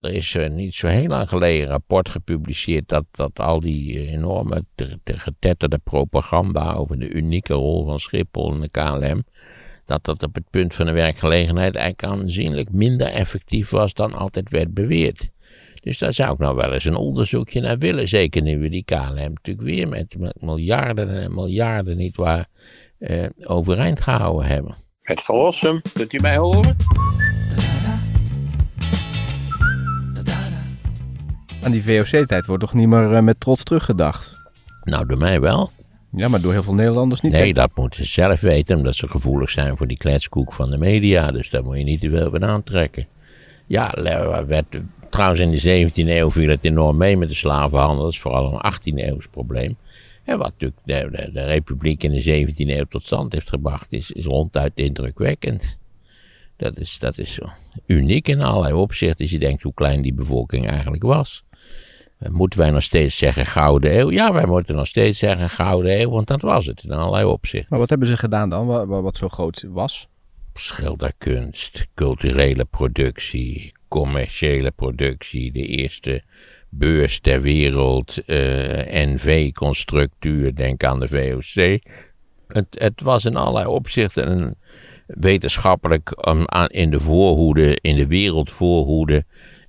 Er is uh, niet zo heel lang geleden een rapport gepubliceerd dat, dat al die uh, enorme te, te getetterde propaganda over de unieke rol van Schiphol en de KLM, dat dat op het punt van de werkgelegenheid eigenlijk aanzienlijk minder effectief was dan altijd werd beweerd. Dus daar zou ik nou wel eens een onderzoekje naar willen. Zeker nu we die KLM natuurlijk weer met, miljarden en miljarden niet waar uh, overeind gehouden hebben. Het verlossen, kunt u mij horen? Aan die VOC-tijd wordt toch niet meer uh, met trots teruggedacht? Nou, door mij wel. Ja, maar door heel veel Nederlanders niet. Nee, dat moeten ze zelf weten, omdat ze gevoelig zijn voor die kletskoek van de media. Dus daar moet je niet te veel van aantrekken. Ja, werd, trouwens in de 17e eeuw viel het enorm mee met de slavenhandel. Dat is vooral een 18e eeuws probleem. En wat natuurlijk de, de, de, republiek in de 17e eeuw tot stand heeft gebracht, is, is ronduit indrukwekkend. Dat is, dat is uniek in allerlei opzichten als je denkt hoe klein die bevolking eigenlijk was. Moeten wij nog steeds zeggen gouden eeuw? Ja, wij moeten nog steeds zeggen gouden eeuw, want dat was het in allerlei opzichten. Maar wat hebben ze gedaan dan, wat, wat zo groot was? Schilderkunst, culturele productie, commerciële productie, de eerste beurs ter wereld, uh, NV-constructuur, denk aan de VOC. Het, het, was in allerlei opzichten een wetenschappelijk um, aan, in de voorhoede, in de wereldvoorhoede.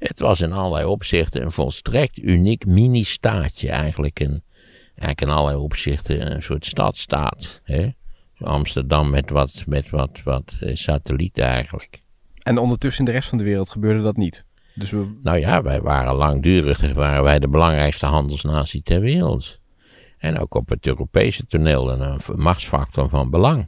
Het was in allerlei opzichten een volstrekt uniek mini-staatje eigenlijk. Een, eigenlijk in allerlei opzichten een soort stadstaat. Hè? Amsterdam met wat, met wat, wat satellieten eigenlijk. En ondertussen in de rest van de wereld gebeurde dat niet? Dus we... Nou ja, wij waren langdurig waren wij de belangrijkste handelsnatie ter wereld. En ook op het Europese toneel een machtsfactor van belang.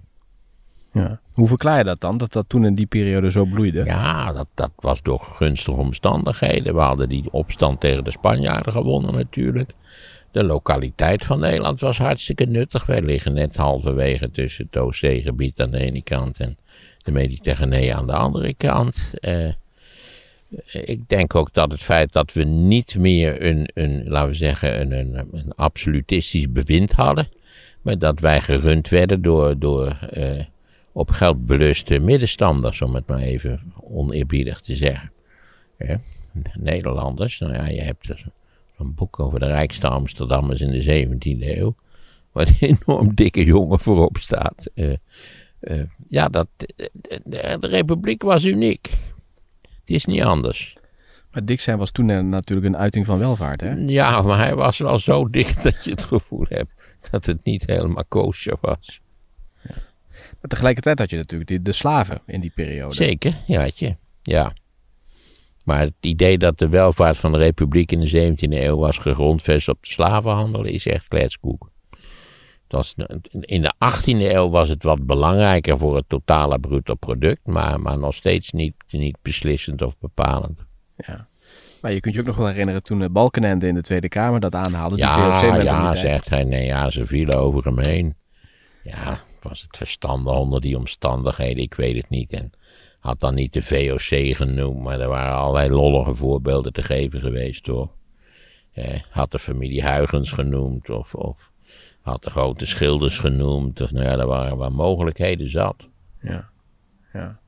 Ja. Hoe verklaar je dat dan, dat dat toen in die periode zo bloeide? Ja, dat, dat was door gunstige omstandigheden. We hadden die opstand tegen de Spanjaarden gewonnen natuurlijk. De lokaliteit van Nederland was hartstikke nuttig. Wij liggen net halverwege tussen het Oostzeegebied aan de ene kant en de Mediterranee aan de andere kant. Uh, ik denk ook dat het feit dat we niet meer een, een laten we zeggen, een, een, een absolutistisch bewind hadden, maar dat wij gerund werden door, door uh, op geld beluste middenstanders, om het maar even oneerbiedig te zeggen. Ja, Nederlanders, nou ja, je hebt een boek over de rijkste Amsterdammers in de 17e eeuw, waar een enorm dikke jongen voorop staat. Uh, uh, ja, dat, de, de republiek was uniek. Het is niet anders. Maar dik zijn was toen natuurlijk een uiting van welvaart, hè? Ja, maar hij was wel zo dik dat je het gevoel hebt dat het niet helemaal koosje was. Maar tegelijkertijd had je natuurlijk de, de slaven in die periode. Zeker, ja, had je. Ja. Maar het idee dat de welvaart van de republiek in de 17e eeuw was gegrondvest op de slavenhandel is echt kletskoek. Was, in de 18e eeuw was het wat belangrijker voor het totale bruto product, maar, maar nog steeds niet, niet beslissend of bepalend. Ja. Maar je kunt je ook nog wel herinneren toen Balkenende in de Tweede Kamer dat aanhaalde. Ja, die ja, zegt hij. Nee, ja, ze vielen over hem heen. Ja, was het verstandig onder die omstandigheden? Ik weet het niet. En had dan niet de VOC genoemd, maar er waren allerlei lollige voorbeelden te geven geweest hoor. Eh, had de familie Huygens genoemd of, of had de grote schilders genoemd. Of, nou ja, er waren wel mogelijkheden zat. Ja, ja.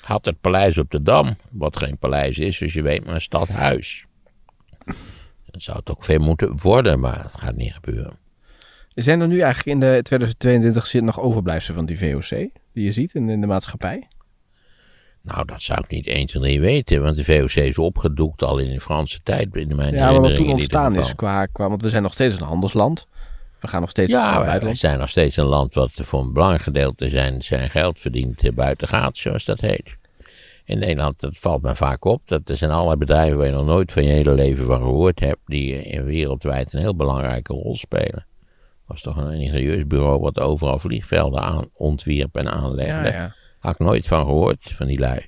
Had het paleis op de Dam, wat geen paleis is, dus je weet maar een stadhuis. Dan zou het ook veel moeten worden, maar dat gaat niet gebeuren. Zijn er nu eigenlijk in de 2022 zit nog overblijfselen van die VOC, die je ziet in, in de maatschappij? Nou, dat zou ik niet 1, 2, 3 weten, want de VOC is opgedoekt al in de Franse tijd. In mijn ja, maar wat toen ontstaan is, qua, qua, want we zijn nog steeds een handelsland. We gaan nog steeds ja, wij zijn nog steeds een land wat voor een belangrijk gedeelte zijn, zijn geld verdient buiten gaat, zoals dat heet. In Nederland, dat valt me vaak op, dat er zijn allerlei bedrijven waar je nog nooit van je hele leven van gehoord hebt, die in wereldwijd een heel belangrijke rol spelen. Was toch een ingenieusbureau bureau wat overal vliegvelden aan ontwierp en aanlegde. Ja, ja. Had ik nooit van gehoord, van die lui.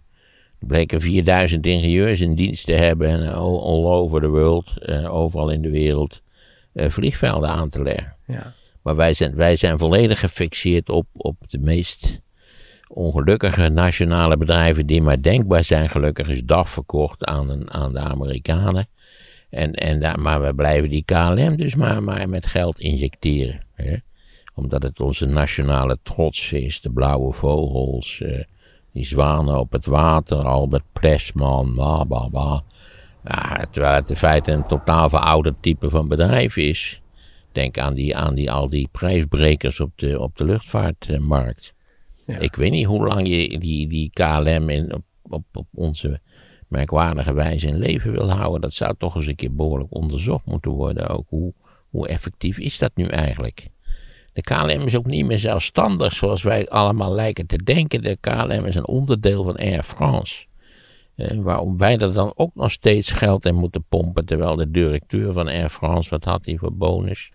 Er bleken 4000 ingenieurs in dienst te hebben en all over the world, uh, overal in de wereld, uh, vliegvelden aan te leggen. Ja. Maar wij zijn, wij zijn volledig gefixeerd op, op de meest ongelukkige nationale bedrijven die maar denkbaar zijn. Gelukkig is DAF verkocht aan, een, aan de Amerikanen. En, en daar, maar we blijven die KLM dus maar, maar met geld injecteren. Hè? Omdat het onze nationale trots is. De blauwe vogels, eh, die zwanen op het water, Albert Plesman, bla bla bla. terwijl het in feite een totaal verouderd type van bedrijf is. Denk aan, die, aan die, al die prijsbrekers op de, op de luchtvaartmarkt. Ja. Ik weet niet hoe lang je die, die KLM in, op, op, op onze merkwaardige wijze in leven wil houden. Dat zou toch eens een keer behoorlijk onderzocht moeten worden. Ook hoe, hoe effectief is dat nu eigenlijk? De KLM is ook niet meer zelfstandig zoals wij allemaal lijken te denken. De KLM is een onderdeel van Air France. Eh, waarom wij er dan ook nog steeds geld in moeten pompen. Terwijl de directeur van Air France, wat had hij voor bonus?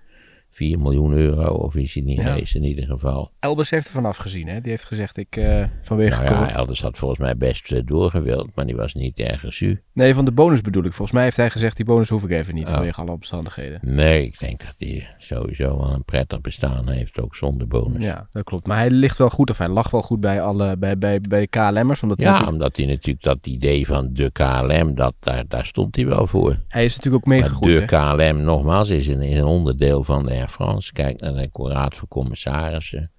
4 miljoen euro, of is hij niet Ja. geweest in ieder geval. Elbers heeft er vanaf gezien, hè? Die heeft gezegd, ik eh, vanwege... Nou ja, Elders had volgens mij best eh, doorgewild, maar die was niet erg zuur. Nee, van de bonus bedoel ik. Volgens mij heeft hij gezegd, die bonus hoef ik even niet, Oh. vanwege alle omstandigheden. Nee, ik denk dat hij sowieso wel een prettig bestaan heeft, ook zonder bonus. Ja, dat klopt. Maar hij ligt wel goed, of hij lag wel goed bij, alle, bij, bij, bij de KLM'ers. Omdat Ja, natuurlijk- omdat hij natuurlijk dat idee van de KLM, dat, daar, daar stond hij wel voor. hij is natuurlijk ook meegegroeid, de hè? KLM, nogmaals, is een, is een onderdeel van de Air France. Kijk naar de Raad van Commissarissen.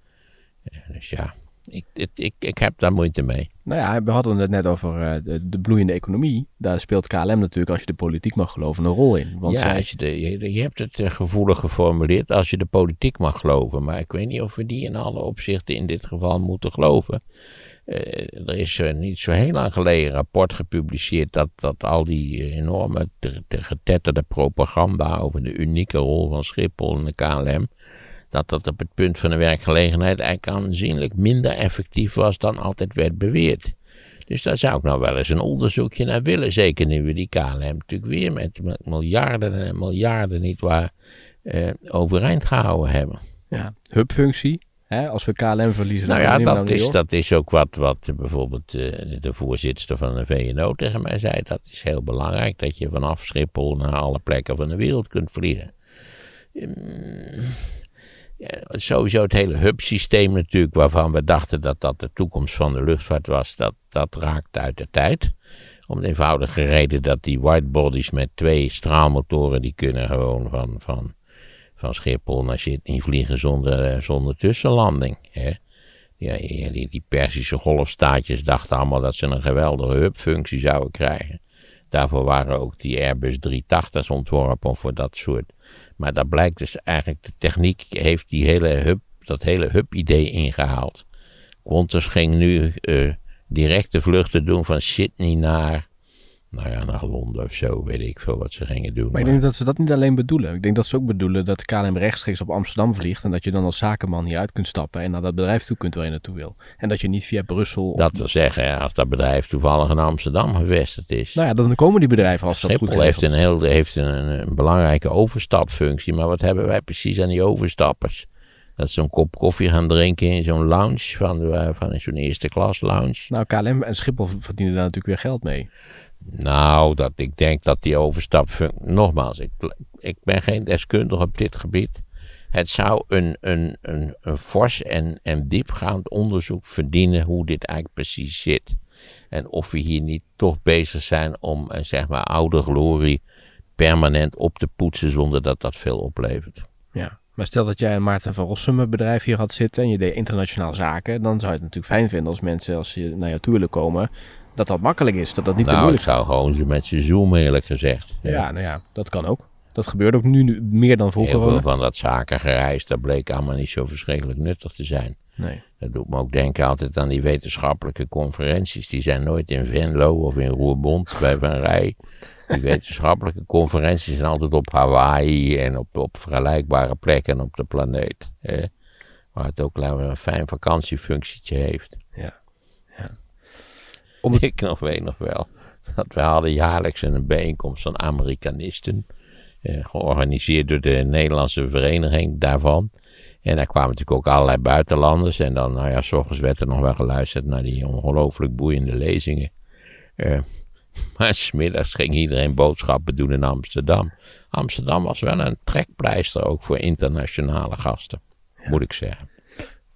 Ja, Dus ja, ik, ik, ik, ik heb daar moeite mee. Nou ja, we hadden het net over eh, de, de bloeiende economie. Daar speelt KLM natuurlijk, als je de politiek mag geloven, een rol in. Want ja, zij, als je, de, je, je hebt het eh, gevoelig geformuleerd als je de politiek mag geloven. Maar ik weet niet of we die in alle opzichten in dit geval moeten geloven. Eh, er is eh, niet zo heel lang geleden een rapport gepubliceerd dat, dat al die eh, enorme te- te- getetterde propaganda over de unieke rol van Schiphol en de KLM, dat dat op het punt van de werkgelegenheid eigenlijk aanzienlijk minder effectief was dan altijd werd beweerd. Dus daar zou ik nou wel eens een onderzoekje naar willen. Zeker nu we die KLM natuurlijk weer met, met miljarden en miljarden niet waar overeind gehouden hebben. ja, hubfunctie. Hè? Als we KLM verliezen, Nou ja, dat is, dat is ook wat, wat eh, bijvoorbeeld eh, de voorzitter van de VNO tegen mij zei. Dat is heel belangrijk, dat je vanaf Schiphol naar alle plekken van de wereld kunt vliegen. Ehm, ja, sowieso het hele hubsysteem natuurlijk, waarvan we dachten dat dat de toekomst van de luchtvaart was, dat, dat raakt uit de tijd. Om de eenvoudige reden dat die whitebodies met twee straalmotoren, die kunnen gewoon van, van, van Schiphol naar Sydney vliegen zonder, eh, zonder tussenlanding. Hè? Ja, die, die Persische golfstaatjes dachten allemaal dat ze een geweldige hubfunctie zouden krijgen. Daarvoor waren ook die Airbus 380's ontworpen voor dat soort. Maar dat blijkt dus eigenlijk, de techniek heeft die hele hub, dat hele hub-idee ingehaald. Qantas ging nu eh, directe vluchten doen van Sydney naar, nou ja, naar Londen of zo, weet ik veel wat ze gingen doen. Maar ik denk dat ze dat niet alleen bedoelen. Ik denk dat ze ook bedoelen dat KLM rechtstreeks op Amsterdam vliegt. En dat je dan als zakenman hieruit kunt stappen en naar dat bedrijf toe kunt waar je naartoe wil. En dat je niet via Brussel... Dat wil zeggen, als dat bedrijf toevallig in Amsterdam gevestigd is. Nou ja, dan komen die bedrijven als dat goed Schiphol heeft een, heel, heeft een, een belangrijke overstapfunctie, maar wat hebben wij precies aan die overstappers? Dat ze een kop koffie gaan drinken in zo'n lounge, van, van zo'n eerste klas lounge. Nou, KLM en Schiphol verdienen daar natuurlijk weer geld mee. Nou, dat, ik denk dat die overstapfunctie, nogmaals, ik, ik ben geen deskundige op dit gebied. Het zou een, een, een, fors en, en diepgaand onderzoek verdienen hoe dit eigenlijk precies zit. En of we hier niet toch bezig zijn om, eh, zeg maar, oude glorie permanent op te poetsen zonder dat dat veel oplevert. Ja. Maar stel dat jij een Maarten van Rossum een bedrijf hier had zitten en je deed internationale zaken, dan zou je het natuurlijk fijn vinden als mensen, als ze naar jou toe willen komen, dat dat makkelijk is, dat dat niet te nou, ik moeilijk is. zou gewoon ze met ze zoomen, eerlijk gezegd. Ja, nou ja, dat kan ook. Dat gebeurt ook nu, nu meer dan voor Heel veel van dat zakengereis, dat bleek allemaal niet zo verschrikkelijk nuttig te zijn. Nee. Dat doet me ook denken altijd aan die wetenschappelijke conferenties. Die zijn nooit in Venlo of in Roerbond bij Van Rij. Die wetenschappelijke conferenties zijn altijd op Hawaii en op, op vergelijkbare plekken op de planeet. Hè? Waar het ook een fijn vakantiefunctietje heeft. Ja. Onder- Ik nog weet nog wel dat we hadden jaarlijks een bijeenkomst van Amerikanisten. Eh, georganiseerd door de Nederlandse vereniging daarvan. En daar kwamen natuurlijk ook allerlei buitenlanders. En dan, nou ja, s ochtends werd er nog wel geluisterd naar die ongelooflijk boeiende lezingen. Eh, maar smiddags ging iedereen boodschappen doen in Amsterdam. Amsterdam was wel een trekpleister ook voor internationale gasten, moet ik zeggen.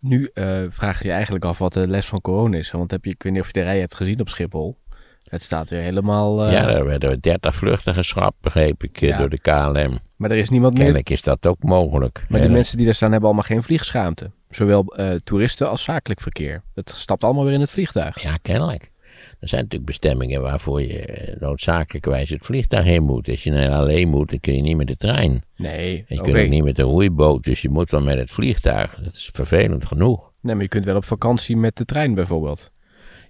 Nu eh, vraag je je eigenlijk af wat de les van corona is. Want heb je, ik weet niet of je de rij hebt gezien op Schiphol. Het staat weer helemaal... eh, ja, er werden 30 vluchten geschrapt, begreep ik, eh, Ja. door de KLM. Maar er is niemand meer... Kennelijk is dat ook mogelijk. Maar die mensen die daar staan hebben allemaal geen vliegschaamte. Zowel toeristen als zakelijk verkeer. Het stapt allemaal weer in het vliegtuig. Ja, kennelijk. Er zijn natuurlijk bestemmingen waarvoor je eh, noodzakelijkerwijs het vliegtuig heen moet. Als je naar alleen moet, dan kun je niet met de trein. Nee, Je oké. kunt ook niet met de roeiboot, dus je moet wel met het vliegtuig. Dat is vervelend genoeg. Nee, maar je kunt wel op vakantie met de trein bijvoorbeeld.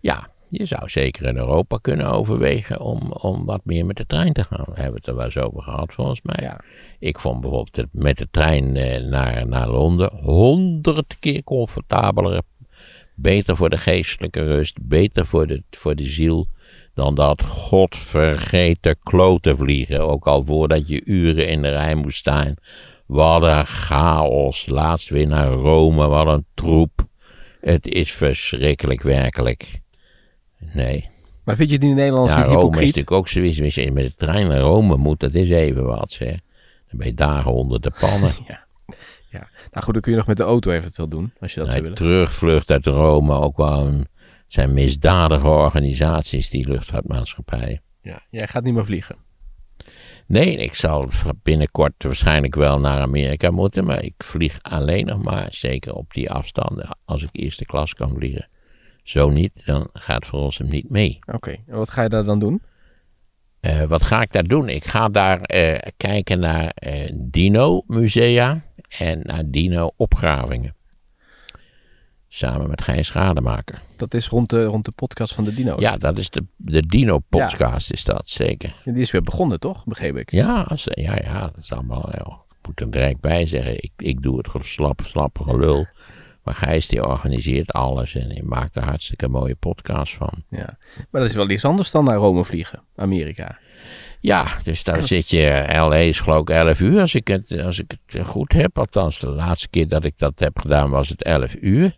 Ja, je zou zeker in Europa kunnen overwegen om, om wat meer met de trein te gaan. We hebben het er wel eens over gehad, volgens mij. Ja. Ik vond bijvoorbeeld met de trein eh, naar, naar Londen honderd keer comfortabeler. Beter voor de geestelijke rust, beter voor de, voor de ziel. Dan dat godvergeten kloten vliegen. Ook al voordat je uren in de rij moest staan. Wat een chaos. Laatst weer naar Rome, wat een troep. Het is verschrikkelijk, werkelijk. Nee. Maar vind je die Nederlanders Ja, niet Rome is hypocriet? natuurlijk ook zoiets. Als je met de trein naar Rome moet, dat is even wat, zeg. Dan ben je dagen onder de pannen. Ja. Ja. Nou goed, dan kun je nog met de auto eventueel doen, als je dat zou Nee, willen. terugvlucht uit Rome ook wel een, het zijn misdadige organisaties, die luchtvaartmaatschappijen. Ja. Jij gaat niet meer vliegen. Nee, ik zal binnenkort waarschijnlijk wel naar Amerika moeten, maar ik vlieg alleen nog maar, zeker op die afstanden, als ik eerste klas kan vliegen. Zo niet, dan gaat voor ons hem niet mee. Oké, en wat ga je daar dan doen? Eh, wat ga ik daar doen? Ik ga daar eh, kijken naar eh, dino-musea en naar dino-opgravingen. Samen met Gijs Rademaker. Dat is rond de, rond de podcast van de dino's. Ja, dat is de, de dino-podcast, is dat zeker. Die is weer begonnen, toch? Begreep ik. Ja, als, ja, ja, dat is allemaal. Ja, ik moet er direct bij zeggen. Ik, ik doe het slap, slappige lul. Maar Gijs die organiseert alles en die maakt er hartstikke mooie podcast van. Ja. Maar dat is wel iets anders dan naar Rome vliegen, Amerika. Ja, dus daar zit je, LA is geloof ik 11 uur als ik, het, als ik het goed heb. Althans, de laatste keer dat ik dat heb gedaan was het 11 uur.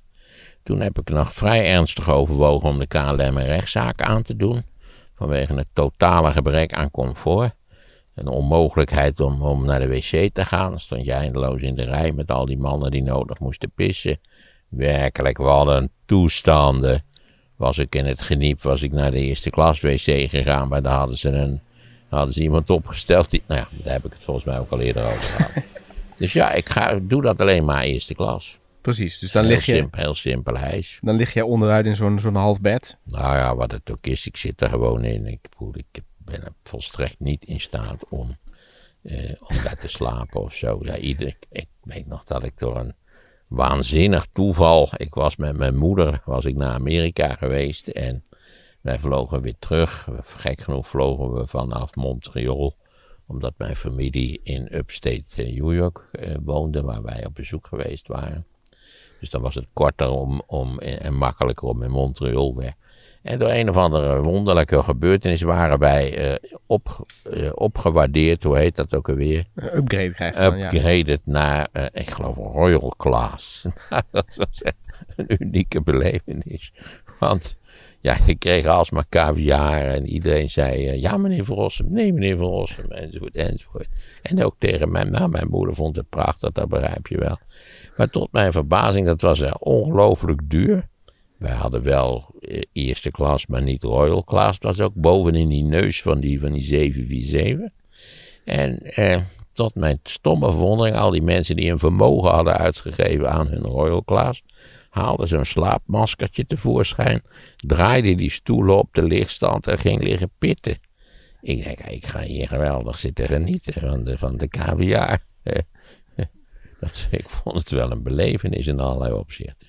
Toen heb ik nog vrij ernstig overwogen om de KLM een rechtszaak aan te doen. Vanwege het totale gebrek aan comfort. Een onmogelijkheid om, om naar de wc te gaan. Dan stond je eindeloos in de rij met al die mannen die nodig moesten pissen. Werkelijk, wat een toestanden. Was ik in het geniep, was ik naar de eerste klas wc gegaan. Maar daar hadden ze, een, hadden ze iemand opgesteld. Die, nou ja, daar heb ik het volgens mij ook al eerder over gehad. dus ja, ik ga, doe dat alleen maar eerste klas. Precies, dus dan heel, lig je, simpel, heel simpel ijs. dan lig je onderuit in zo'n zo'n half bed. Nou ja, wat het ook is, ik zit er gewoon in. Ik, bedoel, ik ben er volstrekt niet in staat om, eh, om daar te slapen of zo. Ja, ieder, ik, ik weet nog dat ik door een waanzinnig toeval, ik was met mijn moeder, was ik naar Amerika geweest en wij vlogen weer terug. Gek genoeg vlogen we vanaf Montreal, omdat mijn familie in upstate eh, New York eh, woonde, waar wij op bezoek geweest waren. Dus dan was het korter om, om, en makkelijker om in Montreal weg. En door een of andere wonderlijke gebeurtenis waren wij eh, op, eh, opgewaardeerd, hoe heet dat ook alweer? Upgrade krijg je dan, ja. Upgraded naar, eh, ik geloof, Royal Class. dat was echt een unieke belevenis. Want ja, je kreeg alsmaar caviar en iedereen zei, eh, ja meneer Verrossum, nee meneer Verrossum, enzovoort, enzovoort. En ook tegen mijn, nou, mijn moeder vond het prachtig, dat begrijp je wel. Maar tot mijn verbazing, dat was er ongelooflijk duur. Wij hadden wel eh, eerste klas, maar niet royal class. Het was ook bovenin die neus van die, van die 747. En eh, tot mijn stomme verwondering, al die mensen die een vermogen hadden uitgegeven aan hun royal class, haalden ze een slaapmaskertje tevoorschijn, draaiden die stoelen op de lichtstand en ging liggen pitten. Ik denk, ik ga hier geweldig zitten genieten van de, van de kaviaar. Dat, ik vond het wel een belevenis in allerlei opzichten.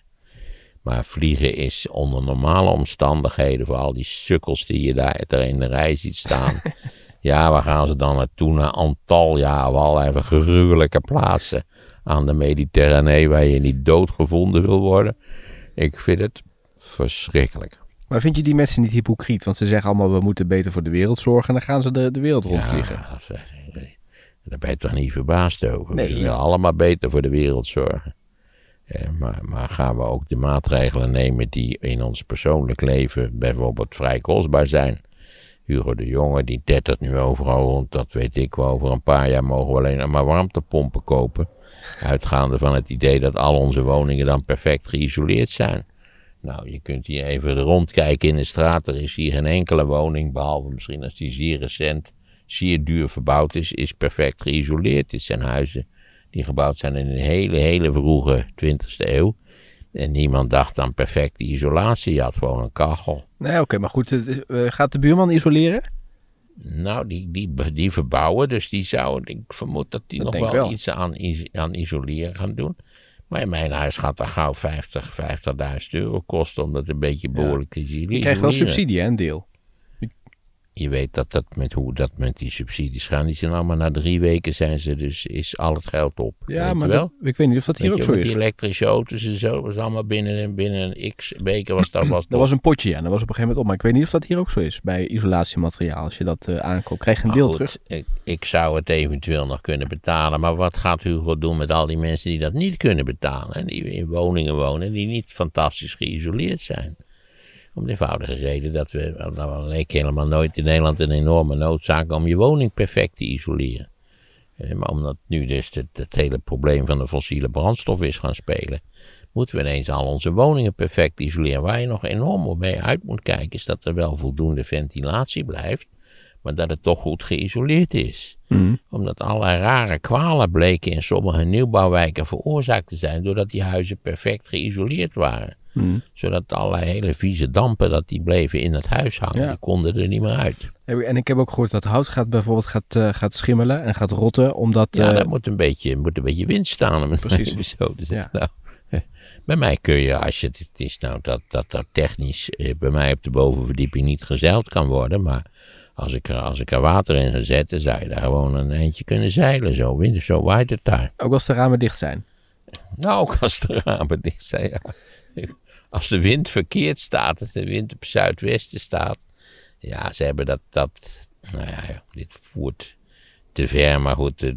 Maar vliegen is onder normale omstandigheden, voor al die sukkels die je daar er in de rij ziet staan. ja, waar gaan ze dan naartoe? Naar Antalya, of allerlei gruwelijke plaatsen aan de Mediterranee waar je niet doodgevonden wil worden. Ik vind het verschrikkelijk. Maar vind je die mensen niet hypocriet? Want ze zeggen allemaal, we moeten beter voor de wereld zorgen. En dan gaan ze de, de wereld rondvliegen. Ja, daar ben je toch niet verbaasd over. Nee. We willen allemaal beter voor de wereld zorgen. Eh, maar, maar gaan we ook de maatregelen nemen die in ons persoonlijk leven bijvoorbeeld vrij kostbaar zijn? Hugo de Jonge, die dettert nu overal rond, dat weet ik wel. Over een paar jaar mogen we alleen maar warmtepompen kopen. Uitgaande van het idee dat al onze woningen dan perfect geïsoleerd zijn. Nou, je kunt hier even rondkijken in de straat. Er is hier geen enkele woning, behalve misschien als die zeer recent, zeer duur verbouwd is, is perfect geïsoleerd. Dit zijn huizen die gebouwd zijn in een hele, hele vroege 20e eeuw. En niemand dacht aan perfecte isolatie. Je had gewoon een kachel. Nee, oké, maar goed. eh, gaat de buurman isoleren? Nou, die, die, die verbouwen, dus die zou, ik vermoed dat die Dat nog wel, iets aan, is- aan isoleren gaan doen. Maar in mijn huis gaat dat gauw 50, 50.000 euro kosten om dat een beetje behoorlijk te isoleren. Je krijgt wel subsidie, hè, een deel. Je weet dat dat met hoe dat met die subsidies gaan. Die zijn allemaal na drie weken zijn ze dus, is al het geld op. Ja, maar wel? dat- ik weet niet of dat hier ook zo is. die elektrische auto's en zo, was allemaal binnen, een- binnen een x weken was dat was Er was een potje, ja. Dat was op een gegeven moment op. Maar ik weet niet of dat hier ook zo is. Bij isolatiemateriaal. Als je dat eh aankoopt, krijg je een Maar deel goed, terug. Ik, ik zou het eventueel nog kunnen betalen. Maar wat gaat Hugo doen met al die mensen die dat niet kunnen betalen? En die in woningen wonen die niet fantastisch geïsoleerd zijn? Om de eenvoudige reden dat we, nou, er leek helemaal nooit in Nederland een enorme noodzaak om je woning perfect te isoleren. Eh, Maar omdat nu dus het, het hele probleem van de fossiele brandstof is gaan spelen, moeten we ineens al onze woningen perfect isoleren. Waar je nog enorm mee uit moet kijken, is dat er wel voldoende ventilatie blijft, maar dat het toch goed geïsoleerd is. Omdat allerlei rare kwalen bleken in sommige nieuwbouwwijken veroorzaakt te zijn, doordat die huizen perfect geïsoleerd waren. Zodat allerlei hele vieze dampen, dat die bleven in het huis hangen, Ja. die konden er niet meer uit. En ik heb ook gehoord dat hout gaat bijvoorbeeld gaat, eh, gaat schimmelen en gaat rotten. Omdat... Ja, eh, daar moet een beetje, moet een beetje wind staan om het Precies. zo te zeggen. Ja. Nou, bij mij kun je, als je, het is nou dat, dat er technisch eh, bij mij op de bovenverdieping niet gezeild kan worden, maar als ik, er, als ik er water in ga zetten, zou je daar gewoon een eindje kunnen zeilen. Zo, wind, zo waait het daar. Ook als de ramen dicht zijn. Nou, ook als de ramen dicht zijn. Ja. Als de wind verkeerd staat, als de wind op zuidwesten staat. Ja, ze hebben dat, dat nou ja, dit voert te ver. Maar goed, er,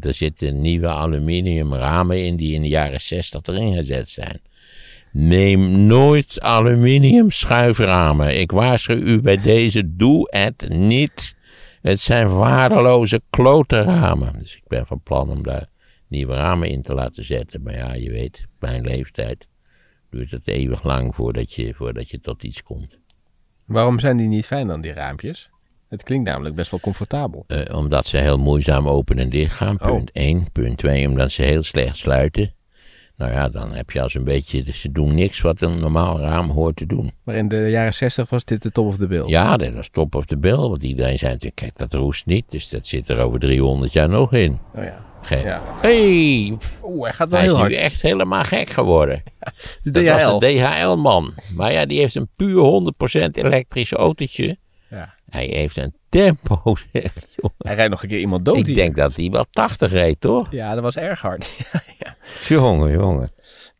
er- zitten nieuwe aluminium ramen in die in de jaren 60 erin gezet zijn. Neem nooit aluminium schuiframen. Ik waarschuw u bij deze, doe het niet. Het zijn waardeloze klote ramen. Dus ik ben van plan om daar nieuwe ramen in te laten zetten. Maar ja, je weet, mijn leeftijd duurt het eeuwig lang voordat je, voordat je tot iets komt. Waarom zijn die niet fijn dan, die raampjes? Het klinkt namelijk best wel comfortabel. Eh, omdat ze heel moeizaam open en dicht gaan, Oh. punt 1. Punt 2, omdat ze heel slecht sluiten. Nou ja, dan heb je als een beetje, dus ze doen niks wat een normaal raam hoort te doen. Maar in de jaren 60 was dit de top of the bill. Ja, dat was top of the bill, want iedereen zei natuurlijk, kijk, dat roest niet, dus dat zit er over 300 jaar nog in. Oh ja. Ja. hey, Oeh, hij gaat wel hij is nu echt helemaal gek geworden. De Dat DHL. was de DHL-man. Maar ja, die heeft een puur 100% elektrisch autootje. Ja. Hij heeft een tempo, zeg. Hij rijdt nog een keer iemand dood Ik hier. denk dat hij wel 80 reed, toch? Ja, dat was erg hard. Ja, ja. Jongen, jongen.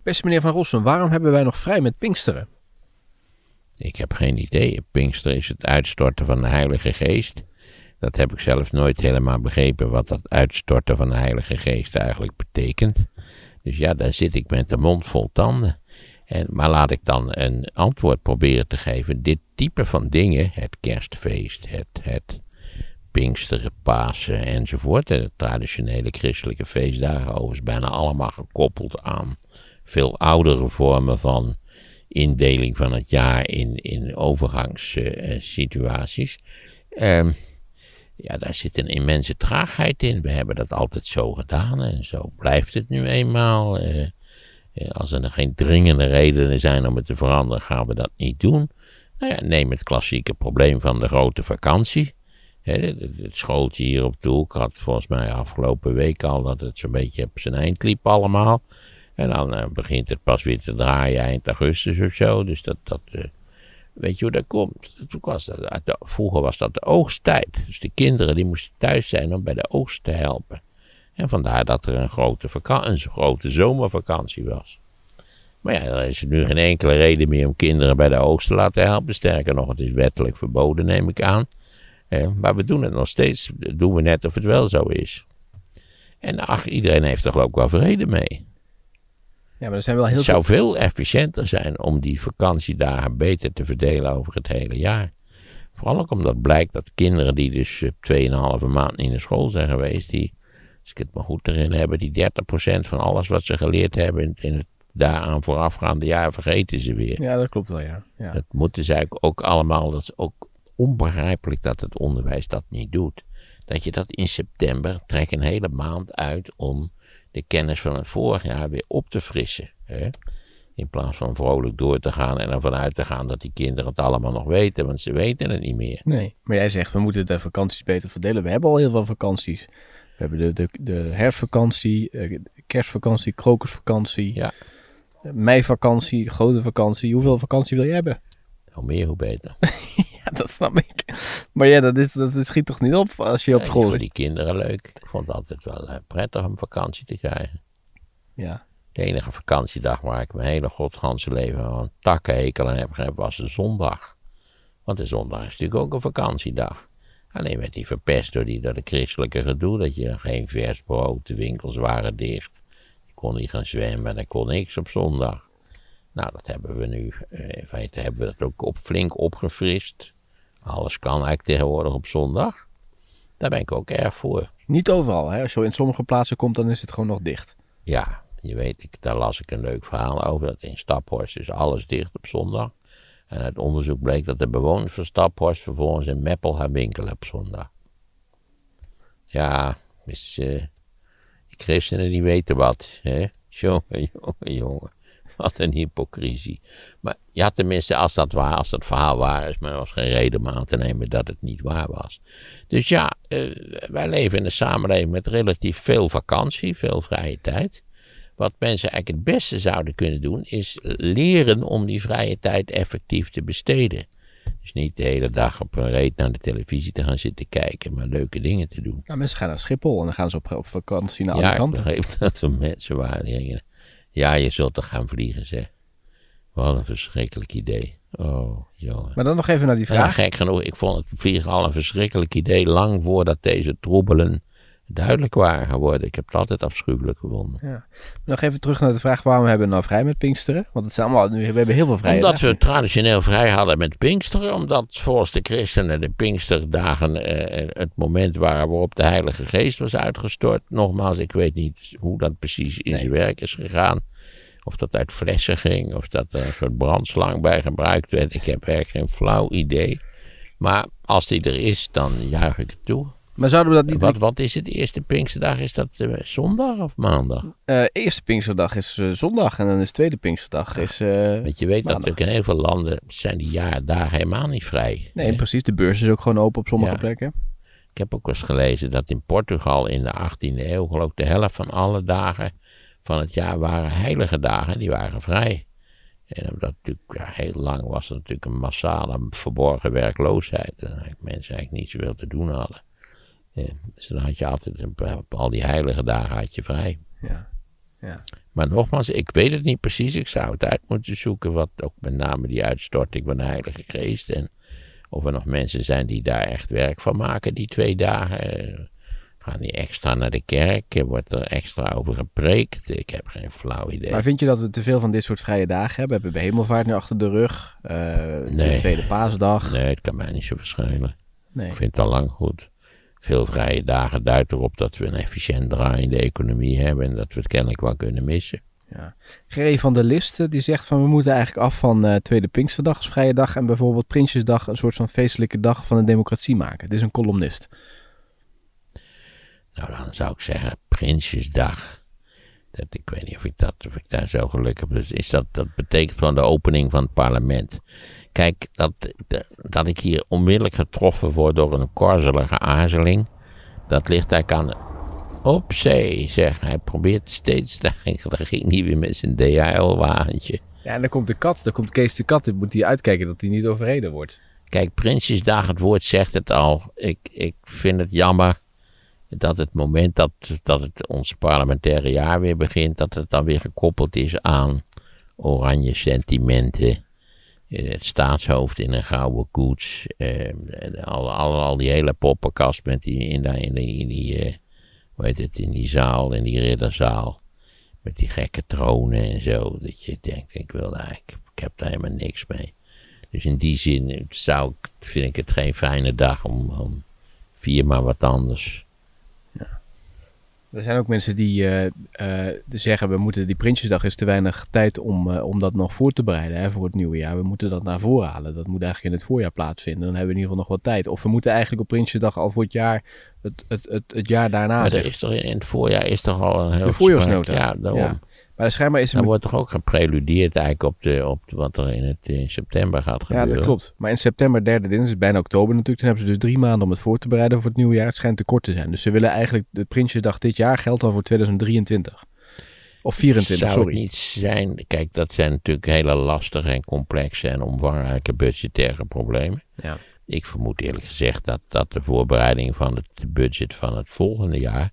Beste meneer Van Rossum, waarom hebben wij nog vrij met Pinksteren? Ik heb geen idee. Pinkster is het uitstorten van de Heilige Geest. Dat heb ik zelf nooit helemaal begrepen wat dat uitstorten van de Heilige Geest eigenlijk betekent. Dus ja, daar zit ik met de mond vol tanden. En, maar laat ik dan een antwoord proberen te geven. Dit type van dingen, het kerstfeest, het, het Pinksteren, Pasen enzovoort, de traditionele christelijke feestdagen, overigens bijna allemaal gekoppeld aan veel oudere vormen van indeling van het jaar in, in overgangssituaties. Ehm, ja, daar zit een immense traagheid in. We hebben dat altijd zo gedaan en zo blijft het nu eenmaal. Eh, eh, als er geen dringende redenen zijn om het te veranderen, gaan we dat niet doen. Nou ja, neem het klassieke probleem van de grote vakantie. Het, schooltje hier op hoek had volgens mij afgelopen week al dat het zo'n beetje op zijn eind liep allemaal. En dan eh, begint het pas weer te draaien eind augustus of zo. Dus dat, dat weet je hoe dat komt? Toen vroeger was dat de oogsttijd. Dus de kinderen die moesten thuis zijn om bij de oogst te helpen. En vandaar dat er een grote, een grote zomervakantie was. Maar ja, er is nu geen enkele reden meer om kinderen bij de oogst te laten helpen. Sterker nog, het is wettelijk verboden, neem ik aan. Maar we doen het nog steeds, doen we net of het wel zo is. En ach, iedereen heeft er geloof ik wel vrede mee. Ja, maar er zijn wel heel Het zou veel efficiënter zijn om die vakantiedagen beter te verdelen over het hele jaar. Vooral ook omdat blijkt dat kinderen die dus eh, 2,5 maand niet naar school zijn geweest, die, als ik het maar goed erin heb, die 30% van alles wat ze geleerd hebben in, in het daaraan voorafgaande jaar vergeten ze weer. Ja, dat klopt wel, ja. ja. Dat moeten ze eigenlijk ook allemaal, dat is ook onbegrijpelijk dat het onderwijs dat niet doet. Dat je dat in september, trek een hele maand uit om de kennis van het vorig jaar weer op te frissen. Hè? In plaats van vrolijk door te gaan en ervan uit te gaan dat die kinderen het allemaal nog weten, want ze weten het niet meer. Nee, maar jij zegt we moeten de vakanties beter verdelen. We hebben al heel veel vakanties. We hebben de, de, de herfstvakantie, eh, kerstvakantie, krokusvakantie, Ja. meivakantie, grote vakantie. Hoeveel vakantie wil je hebben? Hoe meer, hoe beter. Ja, dat snap ik. Maar ja, dat, is, dat schiet toch niet op als je op school voor zit? die kinderen leuk. Ik vond het altijd wel eh, prettig om vakantie te krijgen. Ja. De enige vakantiedag waar ik mijn hele godganse leven aan takkenhekel aan heb gehad, was de zondag. Want de zondag is natuurlijk ook een vakantiedag. Alleen werd die verpest door, die, door de christelijke gedoe, dat je geen vers brood, de winkels waren dicht. Je kon niet gaan zwemmen, er kon niks op zondag. Nou, dat hebben we nu, eh, in feite hebben we dat ook op, flink opgefrist. Alles kan eigenlijk tegenwoordig op zondag. Daar ben ik ook erg voor. Niet overal. Hè? Als je in sommige plaatsen komt, dan is het gewoon nog dicht. Ja, je weet, ik, daar las ik een leuk verhaal over. Dat in Staphorst is alles dicht op zondag. En uit onderzoek bleek dat de bewoners van Staphorst vervolgens in Meppel gaan winkelen op zondag. Ja, dus eh, die christenen die weten wat. Hè? Jongen, jongen, jongen. Wat een hypocrisie. Maar ja, tenminste, als dat waar, als dat verhaal waar is, maar er was geen reden om aan te nemen dat het niet waar was. Dus ja, eh, wij leven in een samenleving met relatief veel vakantie, veel vrije tijd. Wat mensen eigenlijk het beste zouden kunnen doen, is leren om die vrije tijd effectief te besteden. Dus niet de hele dag op een reet naar de televisie te gaan zitten kijken, maar leuke dingen te doen. Nou, mensen gaan naar Schiphol en dan gaan ze op, op vakantie naar ja, ik begreep dat er mensen waren ja, je zult toch gaan vliegen, zeg. Wat een verschrikkelijk idee. Oh, jongen. Maar dan nog even naar die Ja, vraag. gek genoeg, ik vond het vliegen al een verschrikkelijk idee, lang voordat deze troebelen duidelijk waren geworden. Ik heb het altijd afschuwelijk gevonden. Nog even terug naar de vraag waarom hebben we nou vrij met Pinksteren? Want het zijn allemaal, nu, we hebben heel veel vrije Omdat we traditioneel vrij hadden met Pinksteren, omdat volgens de christenen de Pinksterdagen eh, het moment waren waarop de Heilige Geest was uitgestort. Nogmaals, ik weet niet hoe dat precies in Nee. zijn werk is gegaan. Of dat uit flessen ging, of dat er een soort brandslang bij gebruikt werd. Ik heb eigenlijk geen flauw idee. Maar als die er is, dan juich ik het toe. Maar zouden we dat niet... Wat, wat is het? Eerste Pinksterdag? Is dat eh, zondag of maandag? Eh, eerste Pinksterdag is eh, zondag en dan is tweede Pinksterdag is... eh, Want je weet dat Maandag. natuurlijk in heel veel landen zijn die daar helemaal niet vrij. nee, precies. De beurs is ook gewoon open op sommige Ja. plekken. Ik heb ook eens gelezen dat in Portugal in de 18e eeuw, geloof ik, de helft van alle dagen van het jaar waren heilige dagen, die waren vrij. En omdat natuurlijk ja, heel lang was er natuurlijk een massale verborgen werkloosheid. En mensen eigenlijk niet zoveel te doen hadden. Ja, dus dan had je altijd, op al die heilige dagen had je vrij. Ja. ja. Maar nogmaals, ik weet het niet precies. Ik zou het uit moeten zoeken. Wat ook met name die uitstorting van de Heilige Geest. En of er nog mensen zijn die daar echt werk van maken, die twee dagen. Eh, Gaan die extra naar de kerk? Eh, Wordt er extra over gepreekt? Ik heb geen flauw idee. Maar vind je dat we te veel van dit soort vrije dagen hebben? We hebben hemelvaart nu achter de rug. eh, de Nee. tweede paasdag. Nee, het kan mij niet zo verschillen. Nee. Ik vind het al lang goed. Veel vrije dagen duidt erop dat we een efficiënt draaiende economie hebben. En dat we het kennelijk wel kunnen missen. Ja. Gerry van der List die zegt van we moeten eigenlijk af van eh, tweede Pinksterdag als vrije dag en bijvoorbeeld Prinsjesdag een soort van feestelijke dag van de democratie maken. Dit is een columnist. Nou, dan zou ik zeggen Prinsjesdag. Dat, ik weet niet of ik, dat, of ik daar zo gelukkig ben. Is dat, dat betekent van de opening van het parlement. Kijk, dat, dat, ik hier onmiddellijk getroffen word door een korzelige aarzeling. Dat ligt eigenlijk aan... Opzee, zeg. Hij probeert steeds te... Dan ging hij weer met zijn DHL-wagentje. Ja, en dan komt de kat, dan komt Kees de kat. Dan moet hij uitkijken dat hij niet overreden wordt. Kijk, Prinsjesdag, het woord zegt het al. Ik, ik vind het jammer dat het moment dat, dat het ons parlementaire jaar weer begint, dat het dan weer gekoppeld is aan oranje sentimenten. Het staatshoofd in een gouden koets. eh, al, al, al die hele poppenkast met die, in, die, in die, eh, het, in die zaal, in die ridderzaal. Met die gekke tronen en zo. Dat je denkt, ik wil daar, ik, ik heb daar helemaal niks mee. Dus in die zin zou ik, vind ik het geen fijne dag om, om vier maar wat anders. Er zijn ook mensen die eh, eh, zeggen we moeten die Prinsjesdag is te weinig tijd om, eh, om dat nog voor te bereiden hè, voor het nieuwe jaar. We moeten dat naar voren halen. Dat moet eigenlijk in het voorjaar plaatsvinden. Dan hebben we in ieder geval nog wat tijd. Of we moeten eigenlijk op Prinsjesdag al voor het jaar het, het, het, het jaar daarna maar er is toch in, het voorjaar is toch al een heel De voorjaarsnota. Ja, daarom. Ja. Maar schijnbaar is er... Dan wordt toch ook gepreludeerd eigenlijk op, de, op wat er in, het, in september gaat Ja, gebeuren. dat klopt. Maar in september, derde dinsdag, is bijna oktober natuurlijk. Toen hebben ze dus drie maanden om het voor te bereiden voor het nieuwe jaar. Het schijnt te kort te zijn. Dus ze willen eigenlijk de Prinsjesdag dit jaar geldt al voor 2023. Of 24, Zou sorry. het niet zijn, kijk, dat zijn natuurlijk hele lastige en complexe en omvangrijke budgettaire problemen. Ja. Ik vermoed eerlijk gezegd dat, dat de voorbereiding van het budget van het volgende jaar,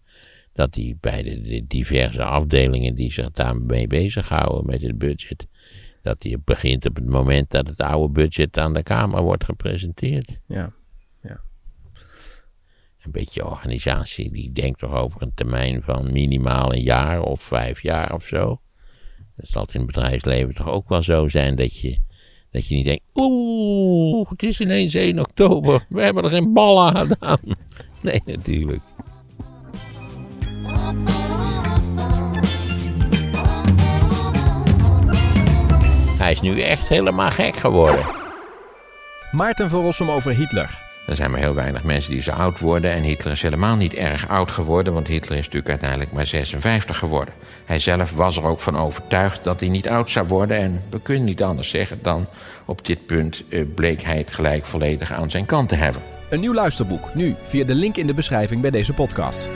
dat die bij de, de diverse afdelingen die zich daarmee bezighouden met het budget, dat die begint op het moment dat het oude budget aan de Kamer wordt gepresenteerd. Ja. Een beetje organisatie die denkt toch over een termijn van minimaal een jaar of vijf jaar of zo. Dat zal in het bedrijfsleven toch ook wel zo zijn dat je, dat je niet denkt, oeh, het is ineens 1 oktober, we hebben er geen bal aan gedaan. Nee, natuurlijk. Hij is nu echt helemaal gek geworden. Maarten van Rossum over Hitler. Er zijn maar heel weinig mensen die zo oud worden. En Hitler is helemaal niet erg oud geworden, want Hitler is natuurlijk uiteindelijk maar 56 geworden. Hij zelf was er ook van overtuigd dat hij niet oud zou worden. En we kunnen niet anders zeggen dan op dit punt eh, bleek hij het gelijk volledig aan zijn kant te hebben. Een nieuw luisterboek, nu via de link in de beschrijving bij deze podcast.